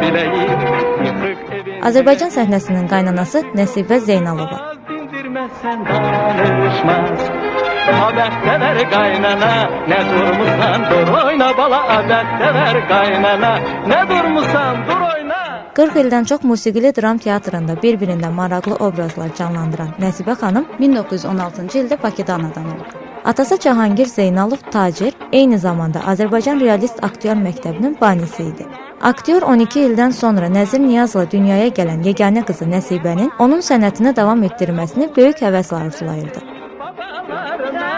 biləyim Azərbaycan səhnəsinin qaynanası Nəsibə Zeynalova. Dindirməsən danışmaz Adətdə ver qaynana Nə durmusan dur oyna bala Adətdə ver qaynana Nə durmusan dur oyna 40 ildən çox musiqili dram teatrında bir-birindən maraqlı obrazlar canlandıran Nəsibə xanım 1916-cı ildə Bakıda anadan olub. Atası Cahangir Zeynalov tacir, eyni zamanda Azərbaycan Realist Aktyor Məktəbinin banisi idi. Aktyor 12 ildən sonra Nəzir Niyazla dünyaya gələn yeganə qızı Nəsibənin onun sənətini davam etdirməsini böyük həvəslə arzulayırdı. Babalarına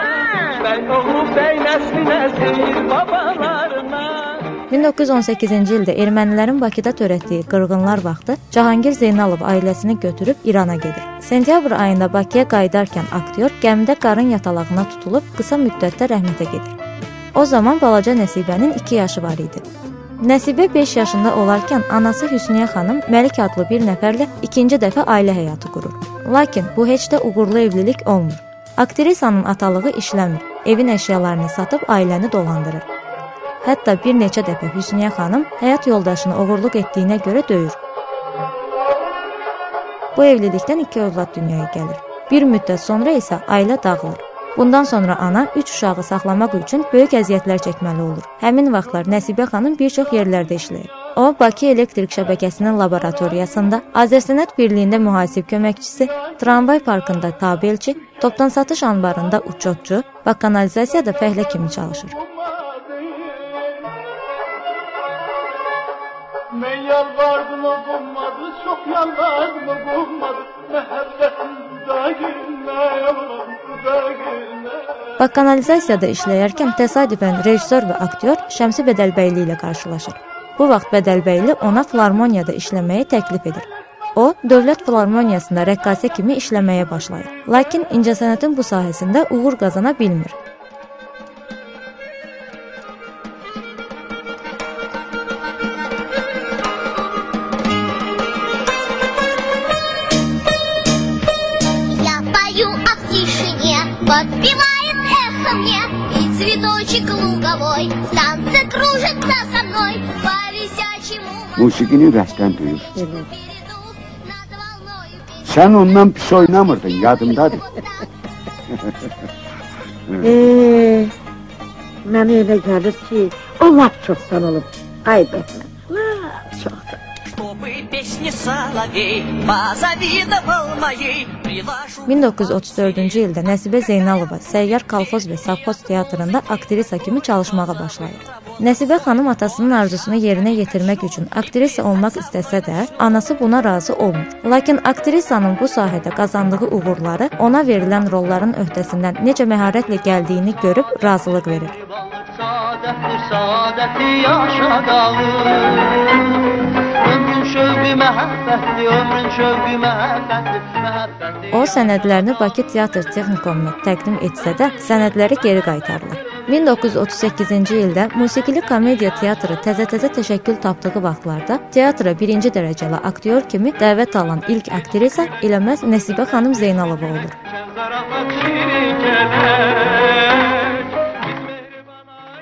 Bəy oğlu bəy nəsli nəsil babalarına 1918-ci ildə ermənilərin Bakıda törətdiyi qırğınlar vaxtı Cahangir Zeynalov ailəsini götürüb İrana gedir. Sentyabr ayında Bakıya qayıdarkən aktyor gəmidə qarın yatalağına tutulub qısa müddətdə rəhmətə gedir. O zaman balaca Nəsibənin 2 yaşı var idi. Nəsibə 5 yaşında olarkən anası Hüsniyə xanım Məlik adlı bir nəfərlə ikinci dəfə ailə həyatı qurur. Lakin bu heç də uğurlu evlilik olmur. Aktrisanın atalığı işləmir. Evin əşyalarını satıb ailəni dolandırır. Hətta bir neçə dəfə Hüsniyə xanım həyat yoldaşını oğurluq etdiyinə görə döyür. Bu evlilikdən 2 övlad dünyaya gəlir. Bir müddət sonra isə ailə dağılır. Bundan sonra ana 3 uşağı saxlamaq üçün böyük əziyyətlər çəkməli olur. Həmin vaxtlar Nəsibə xanım bir çox yerlərdə işləyir. O Bakı Elektrik şəbəkəsinin laboratoriyasında, Azərsənət Birliyində mühasib köməkçisi, tramvay parkında tabelçi, topdan satış anbarında uçotçu və kanalizasiyada fəhlə kimi çalışır. Ben yalvardım o bulmadı, çok yalvardım o bulmadı. Məhəbbətin da gülmə, Və kanalizasiyada işləyərkən təsadüfən rejissor və aktyor Şəmsi Bədəlbəyli ilə qarşılaşır. Bu vaxt Bədəlbəyli ona filarmoniyada işləməyi təklif edir. O, Dövlət Filarmoniyasında rəqqasə kimi işləməyə başlayır. Lakin incəsənətin bu sahəsində uğur qazana bilmir. Я пою о тишине под нравится мне и цветочек луговой. Станция кружится со мной по висячему... Musiqini rəsdən duyur. Sən ondan pis oynamırdın, yadımdadır. Eee, mənə elə gəlir ki, o lap çoxdan olub. Ay bəhmən не соловей, позавидовал моей 1934-cü ildə Nəsibə Zeynalova Səyyar Kolxoz və Savxoz teatrında aktrisa kimi çalışmağa başlayır. Nəsibə xanım atasının arzusunu yerinə yetirmək üçün aktrisa olmaq istəsə də, anası buna razı olmur. Lakin aktrisanın bu sahədə qazandığı uğurları ona verilən rolların öhdəsindən necə məharətlə gəldiyini görüb razılıq verir. Saadətli, saadətli yaşadalım. O sənədlərini Bakı Teatr Texnikumuna təqdim etsə də, sənədləri geri qaytarılır. 1938-ci ildə musiqili komediya teatrı təzə-təzə təşəkkül tapdığı vaxtlarda teatra birinci dərəcəli aktyor kimi dəvət alan ilk aktrisa elə məhz Nəsibə xanım Zeynalova olur.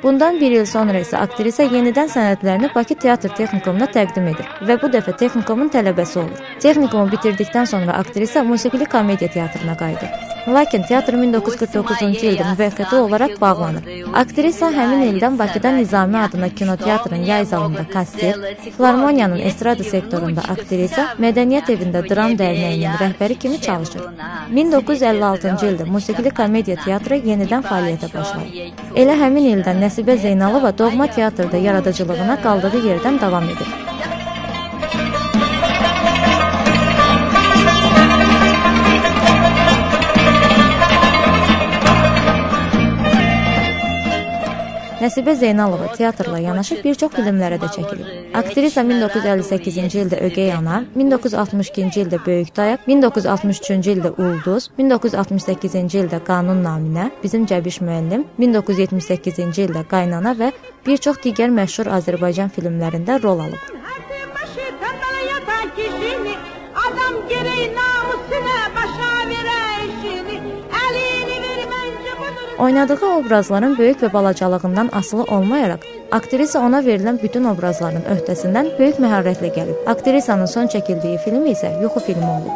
Bundan bir il sonra isə aktrisa yenidən sənədlərini Bakı Teatr Texnikumuna təqdim edir və bu dəfə texnikumun tələbəsi olur. Texnikumu bitirdikdən sonra aktrisa musiqili komediya teatrına qayıdır. Lakin teatr 1949-cu ildə müvəqqəti olaraq bağlanır. Aktrisa həmin ildən Bakıda Nizami adına kinoteatrın yay zalında kassir, Filarmoniyanın estrada sektorunda aktrisa, Mədəniyyət evində dram dərnəyinin rəhbəri kimi çalışır. 1956-cı ildə musiqili komediya teatrı yenidən fəaliyyətə başlayır. Elə həmin ildən Nəsibə Zeynalova doğma teatrda yaradıcılığına qaldığı yerdən davam edir. Nəsibə Zeynalova teatrla yanaşı bir çox filmlərə də çəkilib. Aktrisa 1958-ci ildə Ögey ana, 1962-ci ildə Böyük Dayaq, 1963-cü ildə Ulduz, 1968-ci ildə Qanun naminə, Bizim Cəbiş müəllim, 1978-ci ildə Qaynana və bir çox digər məşhur Azərbaycan filmlərində rol alıb. Oynadığı obrazların böyük və balacalığından asılı olmayaraq, aktrisa ona verilən bütün obrazların öhdəsindən böyük məharətlə gəlib. Aktrisanın son çəkildiyi film isə yuxu filmi olub.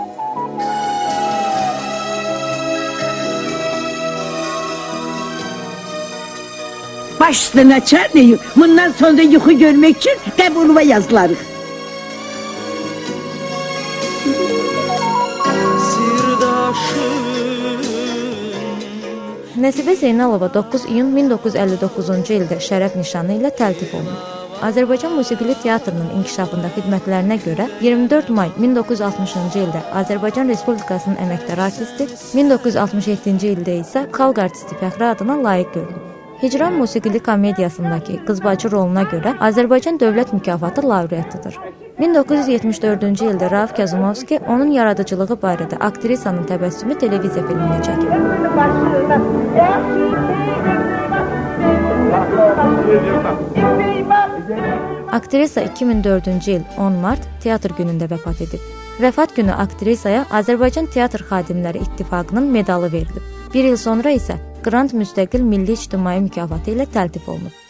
Baş üstüne çarpmayın. Bundan sonra yuxu görmek için qəbuluma yazılarıq. Nəsibə Zeynalova 9 iyun 1959-cu ildə şərəf nişanı ilə təltif olunub. Azərbaycan Musiqili Teatrının inkişafında xidmətlərinə görə 24 may 1960-cı ildə Azərbaycan Respublikasının əməkdar artisti, 1967-ci ildə isə xalq artisti fəxri adına layiq görülüb. Hicran musiqili komediyasındakı qızbacı roluna görə Azərbaycan Dövlət mükafatı laureatıdır. 1974-cü ildə Rauf Kazumovski onun yaradıcılığı barədə aktrisanın təbəssümü televiziya filmini çəkib. Aktrisa 2004-cü il 10 mart teatr günündə vəfat edib. Vəfat günü aktrisaya Azərbaycan Teatr Xadimləri İttifaqının medalı verilib. Bir il sonra isə Qrant Müstəqil Milli İctimai mükafatı ilə təltif olunub.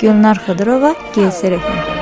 Gülnar Xıdırova, GSRF.